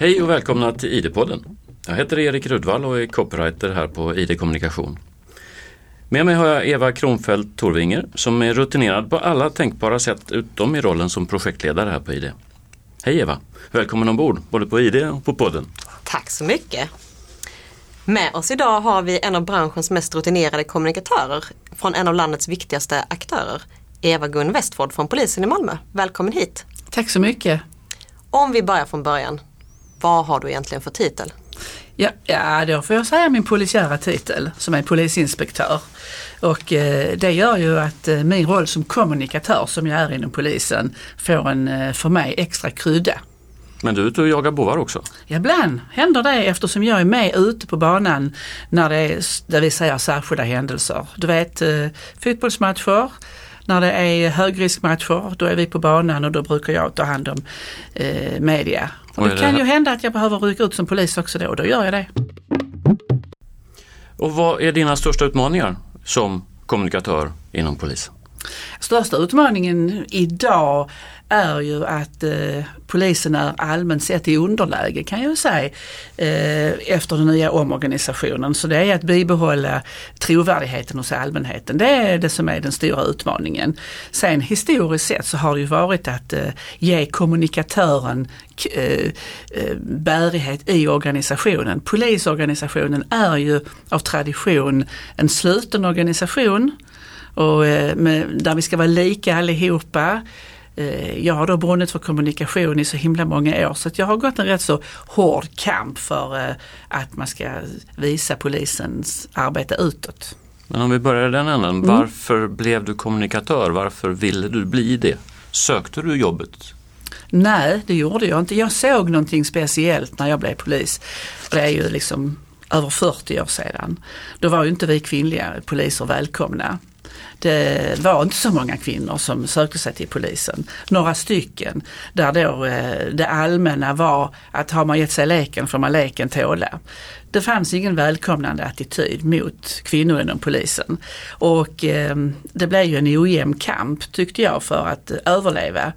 Hej och välkomna till ID-podden. Jag heter Erik Rudvall och är copywriter här på ID Kommunikation. Med mig har jag Eva Kronfeldt Torvinger som är rutinerad på alla tänkbara sätt utom i rollen som projektledare här på ID. Hej Eva! Välkommen ombord både på ID och på podden. Tack så mycket! Med oss idag har vi en av branschens mest rutinerade kommunikatörer från en av landets viktigaste aktörer, Eva-Gun Westford från polisen i Malmö. Välkommen hit! Tack så mycket! Om vi börjar från början, vad har du egentligen för titel? Ja, ja då får jag säga min polisiära titel som är polisinspektör. Och eh, det gör ju att eh, min roll som kommunikatör som jag är inom polisen får en eh, för mig extra krydda. Men du är ute och jagar bovar också? Ibland händer det eftersom jag är med ute på banan när det är, där vi säger särskilda händelser. Du vet eh, fotbollsmatcher, när det är högriskmatcher då är vi på banan och då brukar jag ta hand om eh, media. Och det, det kan ju hända att jag behöver rycka ut som polis också då och då gör jag det. Och vad är dina största utmaningar som kommunikatör inom polisen? Största utmaningen idag är ju att eh, polisen är allmänt sett i underläge kan jag säga eh, efter den nya omorganisationen. Så det är att bibehålla trovärdigheten hos allmänheten. Det är det som är den stora utmaningen. Sen historiskt sett så har det ju varit att eh, ge kommunikatören eh, eh, bärighet i organisationen. Polisorganisationen är ju av tradition en sluten organisation och, eh, med, där vi ska vara lika allihopa. Eh, jag har då brunnit för kommunikation i så himla många år så jag har gått en rätt så hård kamp för eh, att man ska visa polisens arbete utåt. Men om vi börjar den änden, mm. varför blev du kommunikatör? Varför ville du bli det? Sökte du jobbet? Nej, det gjorde jag inte. Jag såg någonting speciellt när jag blev polis. Det är ju liksom över 40 år sedan. Då var ju inte vi kvinnliga poliser välkomna det eh, var inte så många kvinnor som sökte sig till polisen. Några stycken där då eh, det allmänna var att har man gett sig leken får man leken tåla det fanns ingen välkomnande attityd mot kvinnor inom polisen. Och eh, det blev ju en ojämn kamp tyckte jag för att överleva.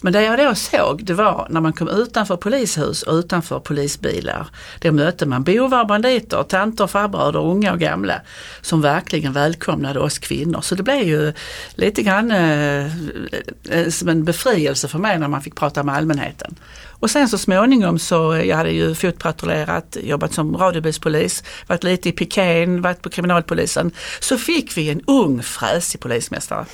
Men det jag då såg det var när man kom utanför polishus och utanför polisbilar. Då mötte man bovar, banditer, tanter, farbröder, unga och gamla som verkligen välkomnade oss kvinnor. Så det blev ju lite grann eh, eh som en befrielse för mig när man fick prata med allmänheten. Och sen så småningom så, eh, jag hade ju fotpatrullerat, jobbat som radiobilspolis, varit lite i pikén, varit på kriminalpolisen. Så fick vi en ung fräsig polismästare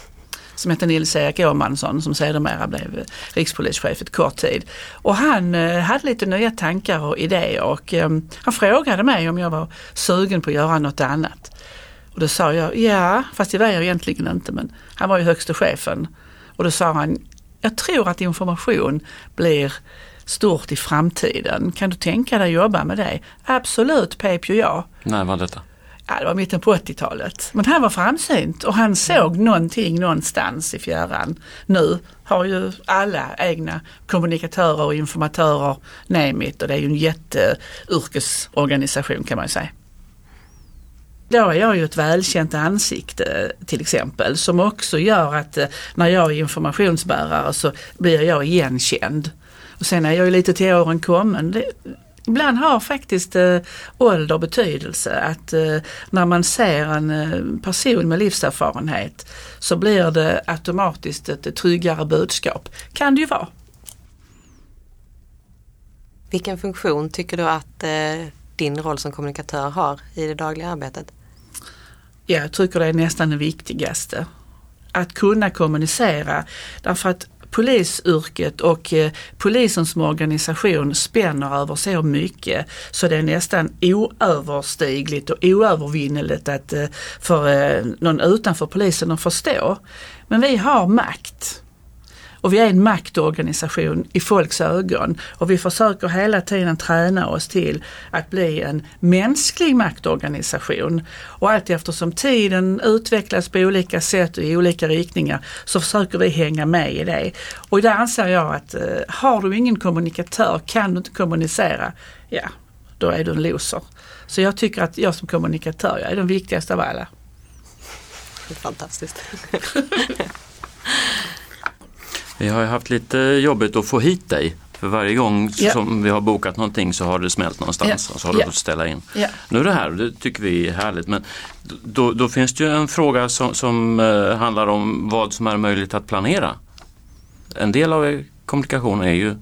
som hette Nils-Erik Åmansson som sedermera blev eh, rikspolischef ett kort tid. Och han eh, hade lite nya tankar och idéer och eh, han frågade mig om jag var sugen på att göra något annat. Och då sa jag ja, fast det var jag egentligen inte men han var ju högste chefen. Och då sa han, jag tror att information blir stort i framtiden. Kan du tänka dig att jobba med det? Absolut, pep ju jag. När var detta? Ja, det var mitten på 80-talet. Men han var framsynt och han såg någonting någonstans i fjärran. Nu har ju alla egna kommunikatörer och informatörer, name it, och det är ju en jätteyrkesorganisation kan man säga. Då är jag ju ett välkänt ansikte till exempel som också gör att eh, när jag är informationsbärare så blir jag igenkänd. Och sen är jag ju lite till åren kommen. Det, ibland har faktiskt eh, ålder betydelse. Att eh, när man ser en eh, person med livserfarenhet så blir det automatiskt ett tryggare budskap. Kan det ju vara. Vilken funktion tycker du att eh, din roll som kommunikatör har i det dagliga arbetet? Jag tycker det är nästan det viktigaste. Att kunna kommunicera. Därför att polisyrket och eh, polisen som organisation spänner över så mycket så det är nästan oöverstigligt och oövervinneligt att, eh, för eh, någon utanför polisen att förstå. Men vi har makt. Och vi är en maktorganisation i folks ögon och vi försöker hela tiden träna oss till att bli en mänsklig maktorganisation. Och allt eftersom tiden utvecklas på olika sätt och i olika riktningar så försöker vi hänga med i det. Och där anser jag att eh, har du ingen kommunikatör, kan du inte kommunicera, ja då är du en loser. Så jag tycker att jag som kommunikatör, jag är den viktigaste av alla. Fantastiskt. Vi har haft lite jobbigt att få hit dig. För varje gång Ja. som vi har bokat någonting så har det smält någonstans Ja. och så har du Ja. fått ställa in. Nu är det här, det tycker vi är härligt, men då, då finns det ju en fråga som, som eh, handlar om vad som är möjligt att planera. En del av er kommunikation är ju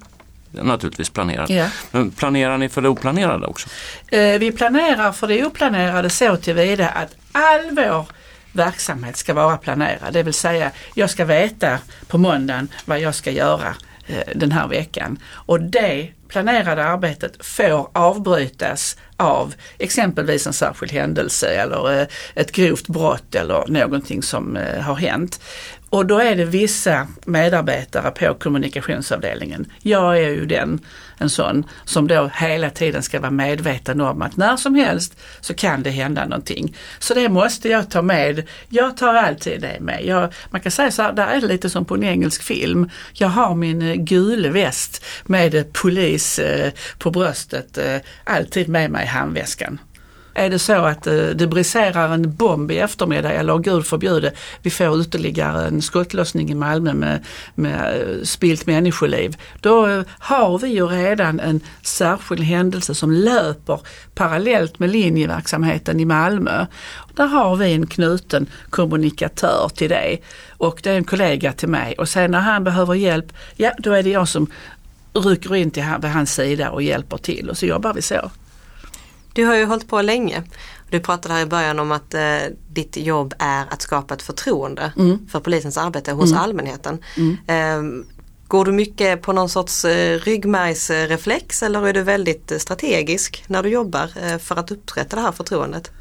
naturligtvis planerad. Ja. Men planerar ni för det oplanerade också? Eh, Vi planerar för det oplanerade så tillvida att all vår verksamhet ska vara planerad. Det vill säga jag ska veta på måndagen vad jag ska göra eh, den här veckan. Och det planerade arbetet får avbrytas av exempelvis en särskild händelse eller eh, ett grovt brott eller någonting som eh, har hänt. Och då är det vissa medarbetare på kommunikationsavdelningen. Jag är ju den, en sån, som då hela tiden ska vara medveten om att när som helst så kan det hända någonting. Så det måste jag ta med. Jag tar alltid det med. Jag, man kan säga så här, där är det lite som på en engelsk film. Jag har min eh, gula väst med polis eh, på bröstet eh, alltid med mig i handväskan. Är det så att eh, det briserar en bomb i eftermiddag eller gud förbjude, vi får ytterligare en skottlossning i Malmö med, med eh, spilt människoliv. Då eh, har vi ju redan en särskild händelse som löper parallellt med linjeverksamheten i Malmö. Där har vi en knuten kommunikatör till det och det är en kollega till mig och sen när han behöver hjälp, ja då är det jag som rycker in till vid hans sida och hjälper till och så jobbar vi så. Du har ju hållit på länge. Du pratade här i början om att eh, ditt jobb är att skapa ett förtroende Mm. för polisens arbete hos allmänheten. Eh, går du mycket på någon sorts eh, ryggmärgsreflex eller är du väldigt eh, strategisk när du jobbar eh, för att upprätta det här förtroendet?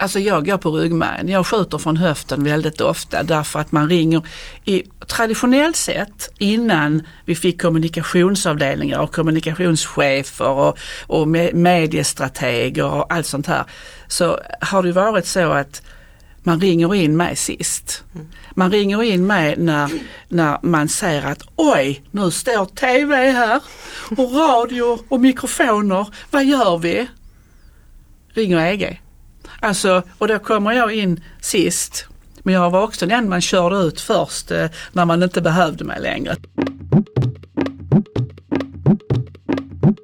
Alltså jag går på ryggmärgen. Jag skjuter från höften väldigt ofta därför att man ringer i traditionellt sett innan vi fick kommunikationsavdelningar och kommunikationschefer och, och mediestrateger och allt sånt här. Så har det varit så att man ringer in mig sist. Man ringer in mig när, när man säger att oj, nu står TV här och radio och mikrofoner. Vad gör vi? Ringer EG. Alltså, och då kommer jag in sist. Men jag var också den man körde ut först eh, när man inte behövde mig längre.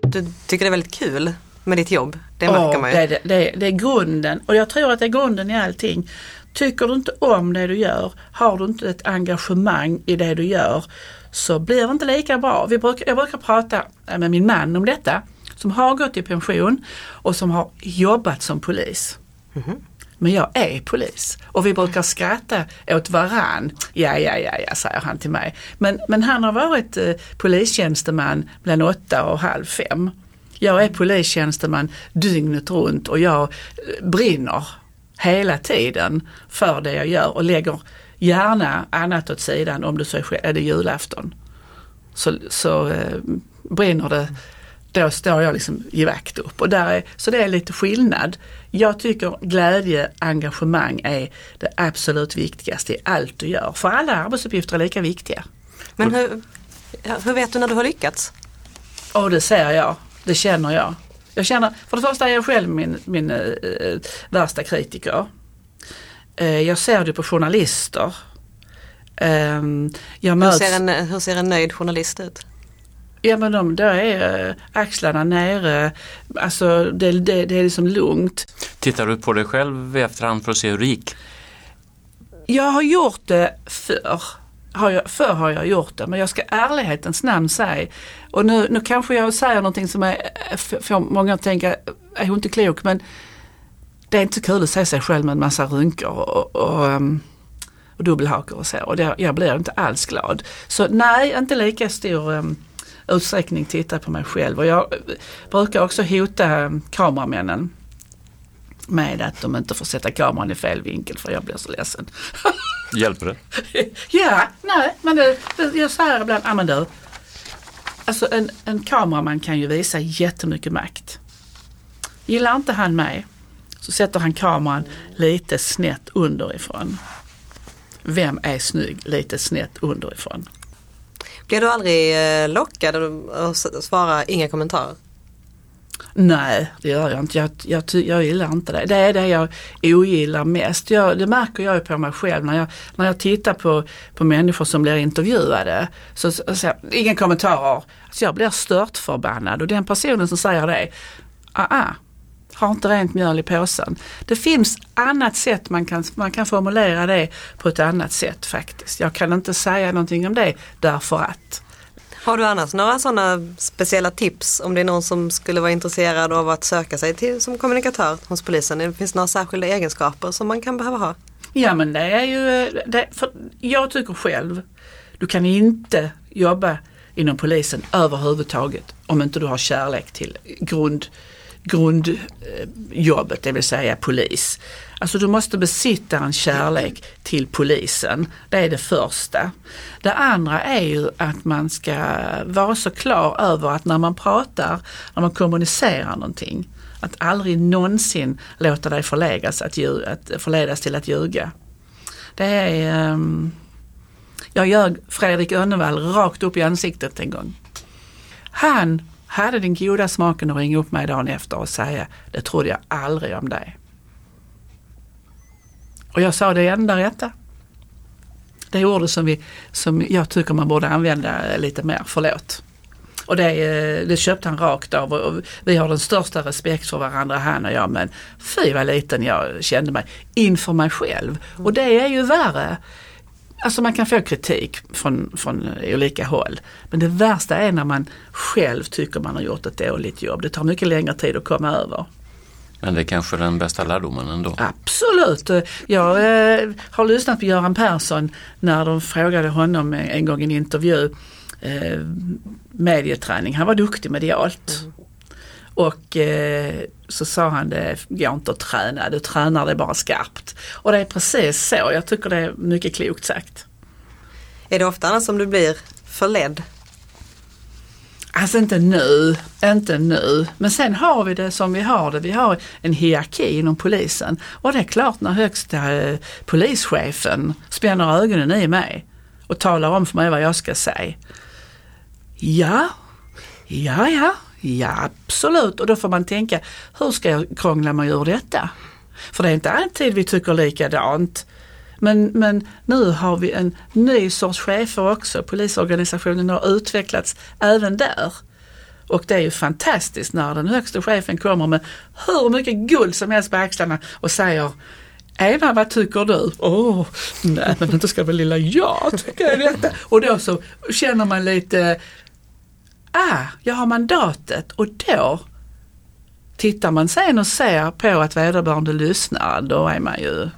Du tycker det är väldigt kul med ditt jobb, det märker Ja, man ju. det, är det, det, är- det är grunden och jag tror att det är grunden i allting. Tycker du inte om det du gör, har du inte ett engagemang i det du gör så blir det inte lika bra. Vi brukar, jag brukar prata med min man om detta som har gått i pension och som har jobbat som polis. Mhm. Men jag är polis och vi brukar skratta åt varann. Ja, ja, ja, ja, säger han till mig. Men, men han har varit eh, polistjänsteman mellan åtta och halv fem. Jag är polistjänsteman dygnet runt och jag eh, brinner hela tiden för det jag gör och lägger gärna annat åt sidan om det så är, är det julafton. Så, så eh, brinner det då står jag liksom i vakt upp. Och där är, så det är lite skillnad. Jag tycker glädje, engagemang är det absolut viktigaste i allt du gör. För alla arbetsuppgifter är lika viktiga. Men hur, hur vet du när du har lyckats? Och det ser jag, det känner jag. Jag känner, för det första är jag själv min, min eh, värsta kritiker. Eh, jag ser det på journalister. Ehm, jag Hur möts, ser, en, hur ser en nöjd journalist ut? Ja men de, då är eh, axlarna nere, alltså det, det, det är liksom lugnt. Tittar du på dig själv i efterhand för att se hur det gick? Jag har gjort det förr. Har jag, förr har jag gjort det men jag ska ärlighetens namn säga och nu, nu kanske jag säger någonting som är, f- får många att tänka, är hon inte klok men det är inte så kul att se sig själv med en massa rynkor och, och, ehm, och dubbelhakor och så och det, jag blir inte alls glad. Så nej, inte lika stor um, utsträckning titta på mig själv och jag brukar också hota kameramännen med att de inte får sätta kameran i fel vinkel för jag blir så ledsen. Hjälper det? Ja, nej, men det, det, jag säger ibland, ja men du. Alltså en, en kameraman kan ju visa jättemycket makt. Gillar inte han mig så sätter han kameran lite snett underifrån. Vem är snygg lite snett underifrån? Blir du aldrig eh, lockad att svara inga kommentarer? Nej, det gör jag inte. Jag, jag, jag gillar inte det. Det är det jag ogillar mest. Jag, det märker jag ju på mig själv när jag, när jag tittar på, på människor som blir intervjuade. Så, så, så ingen kommentarer. Så jag blir stört förbannad och den personen som säger det, ah, ah har inte rent mjöl i påsen. Det finns annat sätt man kan, man kan formulera det på ett annat sätt faktiskt. Jag kan inte säga någonting om det därför att. Har du annars några sådana speciella tips om det är någon som skulle vara intresserad av att söka sig till som kommunikatör hos polisen? Det finns några särskilda egenskaper som man kan behöva ha? Ja men det är ju, det, jag tycker själv, du kan inte jobba inom polisen överhuvudtaget om inte du har kärlek till grund grundjobbet, eh, det vill säga polis. Alltså du måste besitta en kärlek till polisen. Det är det första. Det andra är ju att man ska vara så klar över att när man pratar, när man kommunicerar någonting, att aldrig någonsin låta dig förledas, att, att förledas till att ljuga. Det är... Um, jag ljög Fredrik Önnevall rakt upp i ansiktet en gång. Han hade den goda smaken att ringa upp mig dagen efter och säga det trodde jag aldrig om dig. Och jag sa det enda rätta. Det är ordet som, vi, som jag tycker man borde använda lite mer, förlåt. Och det, eh, det köpte han rakt av och vi har den största respekt för varandra han och jag men fy vad liten jag kände mig inför mig själv. Och det är ju värre Alltså man kan få kritik från, från olika håll. Men det värsta är när man själv tycker man har gjort ett dåligt jobb. Det tar mycket längre tid att komma över. Men det är kanske den bästa lärdomen ändå? Absolut! Jag eh, har lyssnat på Göran Persson när de frågade honom en gång i en intervju eh, medieträning. Han var duktig medialt. Mm. Och eh, så sa han det går inte att träna, du tränar det bara skarpt. Och det är precis så, jag tycker det är mycket klokt sagt. Är det ofta annars som du blir förledd? Alltså inte nu, inte nu. Men sen har vi det som vi har det. Vi har en hierarki inom polisen. Och det är klart när högsta eh, polischefen spänner ögonen i mig och talar om för mig vad jag ska säga. Ja, ja, ja, Ja absolut och då får man tänka hur ska jag krångla mig ur detta? För det är inte alltid vi tycker likadant. Men, men nu har vi en ny sorts chefer också. Polisorganisationen har utvecklats även där. Och det är ju fantastiskt när den högsta chefen kommer med hur mycket guld som helst på axlarna och säger Eva, vad tycker du? Åh, oh, nej men inte ska väl lilla jag tycka detta. Och då så känner man lite ah, jag har mandatet och då tittar man sen och ser på att vederbörande lyssnar, då är man ju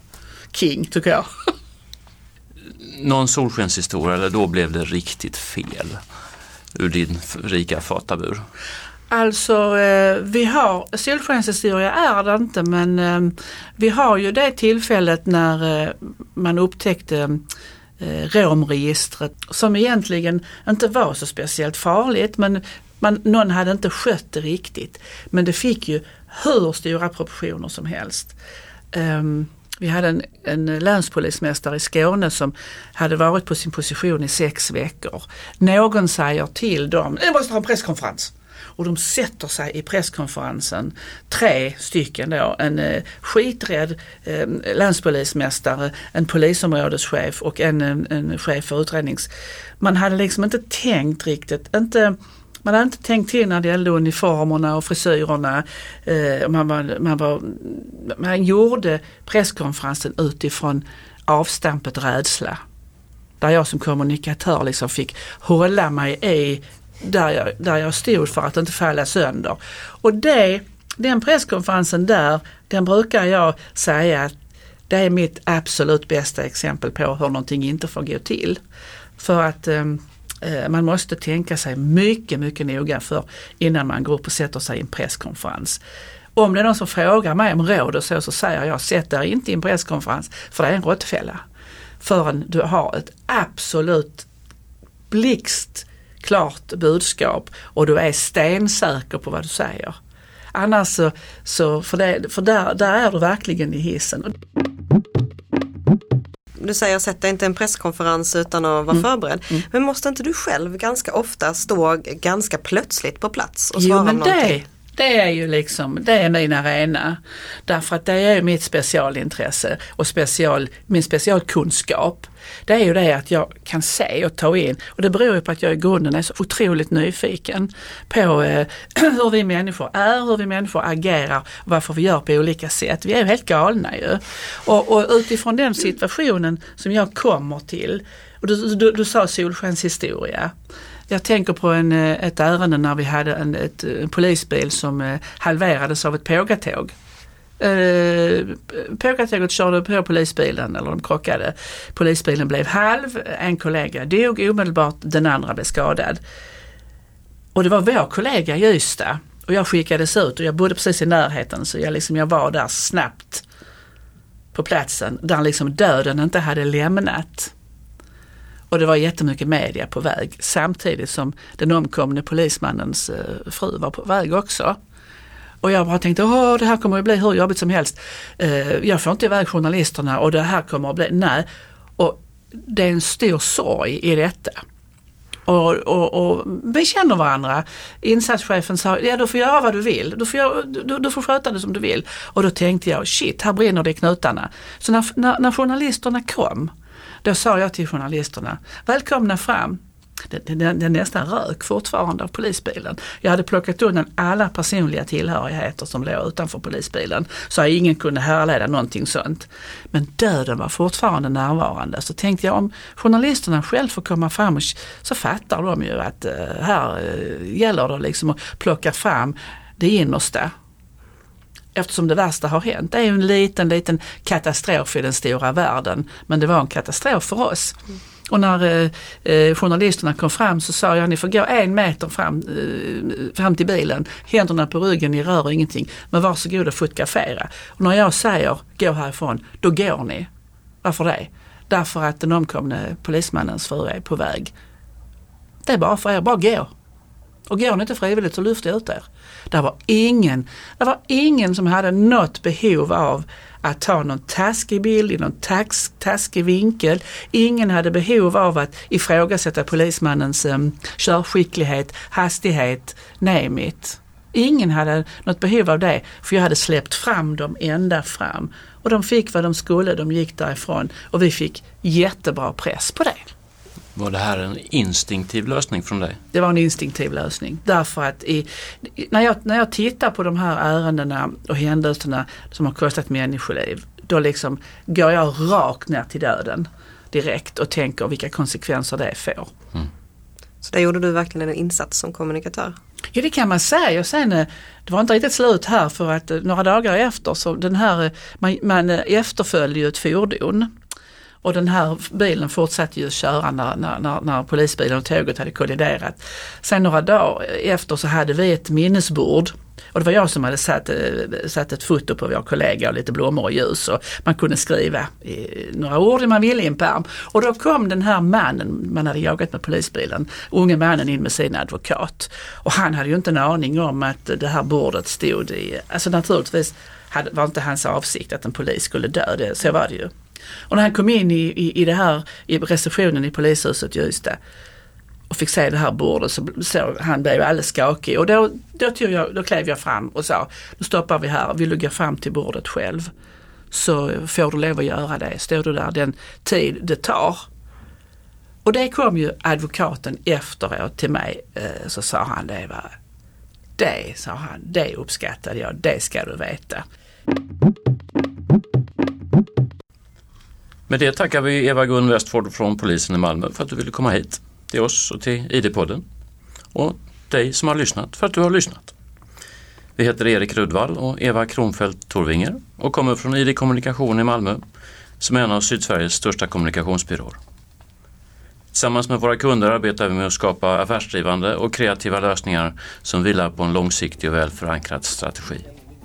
king tycker jag. Någon solskenshistoria eller då blev det riktigt fel ur din rika fatabur? Alltså eh, vi har, solskenshistoria är det inte men eh, vi har ju det tillfället när eh, man upptäckte eh, romregistret som egentligen inte var så speciellt farligt men man, någon hade inte skött det riktigt. Men det fick ju hur stora proportioner som helst. Um, vi hade en, en länspolismästare i Skåne som hade varit på sin position i sex veckor. Någon säger till dem, ni måste ha en presskonferens och de sätter sig i presskonferensen, tre stycken då, en eh, skiträdd eh, länspolismästare, en polisområdeschef och en, en, en chef för utrednings... Man hade liksom inte tänkt riktigt, inte man hade inte tänkt till när det gällde uniformerna och frisyrerna. Eh, man, var, man, var, man gjorde presskonferensen utifrån avstampet rädsla. Där jag som kommunikatör liksom fick hålla mig i där jag, där jag stod för att inte falla sönder. Och det, den presskonferensen där, den brukar jag säga att det är mitt absolut bästa exempel på hur någonting inte får gå till. För att ehm, eh, man måste tänka sig mycket, mycket noga för innan man går upp och sätter sig i en presskonferens. Om det är någon som frågar mig om råd och så, så säger jag sätt dig inte i en presskonferens för det är en råttfälla. Förrän du har ett absolut blixt klart budskap och du är stensäker på vad du säger. Annars så, så för, det, för där, där är du verkligen i hissen. Du säger sätt dig inte en presskonferens utan att vara mm. förberedd. Mm. Men måste inte du själv ganska ofta stå ganska plötsligt på plats och svara jo, men det, det är ju liksom, det är min arena. Därför att det är ju mitt specialintresse och special, min specialkunskap. Det är ju det att jag kan se och ta in och det beror ju på att jag i grunden är så otroligt nyfiken på eh, hur vi människor är, hur vi människor agerar och varför vi gör på olika sätt. Vi är ju helt galna ju. Och, och utifrån den situationen som jag kommer till, och du, du, du sa solskenshistoria. Jag tänker på en, eh, ett ärende när vi hade en, ett, eh, en polisbil som eh, halverades av ett pågatåg. Eh, Pågatåget körde på polisbilen eller de krockade. Polisbilen blev halv, en kollega dog omedelbart, den andra blev skadad. Och det var vår kollega i Ystad och jag skickades ut och jag bodde precis i närheten så jag, liksom, jag var där snabbt på platsen där liksom döden inte hade lämnat. Och det var jättemycket media på väg samtidigt som den omkomne polismannens eh, fru var på väg också. Och jag bara tänkte, åh det här kommer att bli hur jobbigt som helst. Eh, jag får inte iväg journalisterna och det här kommer att bli, nej. Och det är en stor sorg i detta. Och, och, och, vi känner varandra. Insatschefen sa, ja du får göra vad du vill. Du får, göra, du, du får sköta det som du vill. Och då tänkte jag, shit här brinner det i knutarna. Så när, när, när journalisterna kom då sa jag till journalisterna, välkomna fram. Den, den, den nästan rök fortfarande av polisbilen. Jag hade plockat undan alla personliga tillhörigheter som låg utanför polisbilen så att ingen kunde härleda någonting sånt. Men döden var fortfarande närvarande. Så tänkte jag om journalisterna själv får komma fram och, så fattar de ju att eh, här eh, gäller det liksom att plocka fram det innersta eftersom det värsta har hänt. Det är en liten, liten katastrof i den stora världen. Men det var en katastrof för oss. Mm. Och när eh, eh, journalisterna kom fram så sa jag, ni får gå en meter fram, eh, fram till bilen, händerna på ryggen, ni rör ingenting. Men varsågod och fotografera. Och när jag säger gå härifrån, då går ni. Varför det? Därför att den omkomne polismannens fru är på väg. Det är bara för er, bara gå. Och går ni inte frivilligt så lyfter jag ut er. Det var ingen, det var ingen som hade något behov av att ta någon taskig bild i någon tax, taskig vinkel. Ingen hade behov av att ifrågasätta polismannens um, körskicklighet, hastighet, name it. Ingen hade något behov av det för jag hade släppt fram dem ända fram. Och de fick vad de skulle, de gick därifrån och vi fick jättebra press på det. Var det här en instinktiv lösning från dig? Det var en instinktiv lösning. Därför att i, när, jag, när jag tittar på de här ärendena och händelserna som har kostat människoliv, då liksom går jag rakt ner till döden direkt och tänker vilka konsekvenser det får. Mm. Så där gjorde du verkligen en insats som kommunikatör? Ja det kan man säga och sen eh, det var inte riktigt slut här för att eh, några dagar efter så den här eh, man, man efterföljde ju ett fordon och den här bilen fortsatte ju köra när, när, när, polisbilen och tåget hade kolliderat. Sen några dagar efter så hade vi ett minnesbord och det var jag som hade satt, eh, satt ett foto på vår kollega och lite blommor och ljus och man kunde skriva några ord man ville i en pärm. Och då kom den här mannen, man hade jagat med polisbilen, unge mannen in med sin advokat. Och han hade ju inte en aning om att det här bordet stod i, alltså naturligtvis hade, var inte hans avsikt att en polis skulle dö, det, så var det ju. Och när han kom in i, i, i det här, i receptionen i polishuset i Ystad och fick se det här bordet så, så han blev alldeles skakig och då, då, tog jag, då klev jag fram och sa, nu stoppar vi här, vill du gå fram till bordet själv så får du lov att göra det. Står du där den tid det tar. Och det kom ju advokaten efteråt till mig eh, så sa han det var det, sa han, det uppskattade jag, det ska du veta. Med det tackar vi Eva-Gun Westford från polisen i Malmö för att du ville komma hit till oss och till ID-podden. Och dig som har lyssnat för att du har lyssnat. Vi heter Erik Rudvall och Eva Kronfeldt Torvinger och kommer från ID Kommunikation i Malmö som är en av Sydsveriges största kommunikationsbyråer. Tillsammans med våra kunder arbetar vi med att skapa affärsdrivande och kreativa lösningar som vilar på en långsiktig och väl förankrad strategi.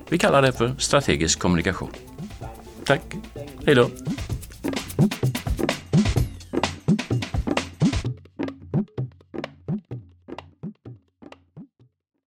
Vi kallar det för strategisk kommunikation. Tack, hej då! Thank you.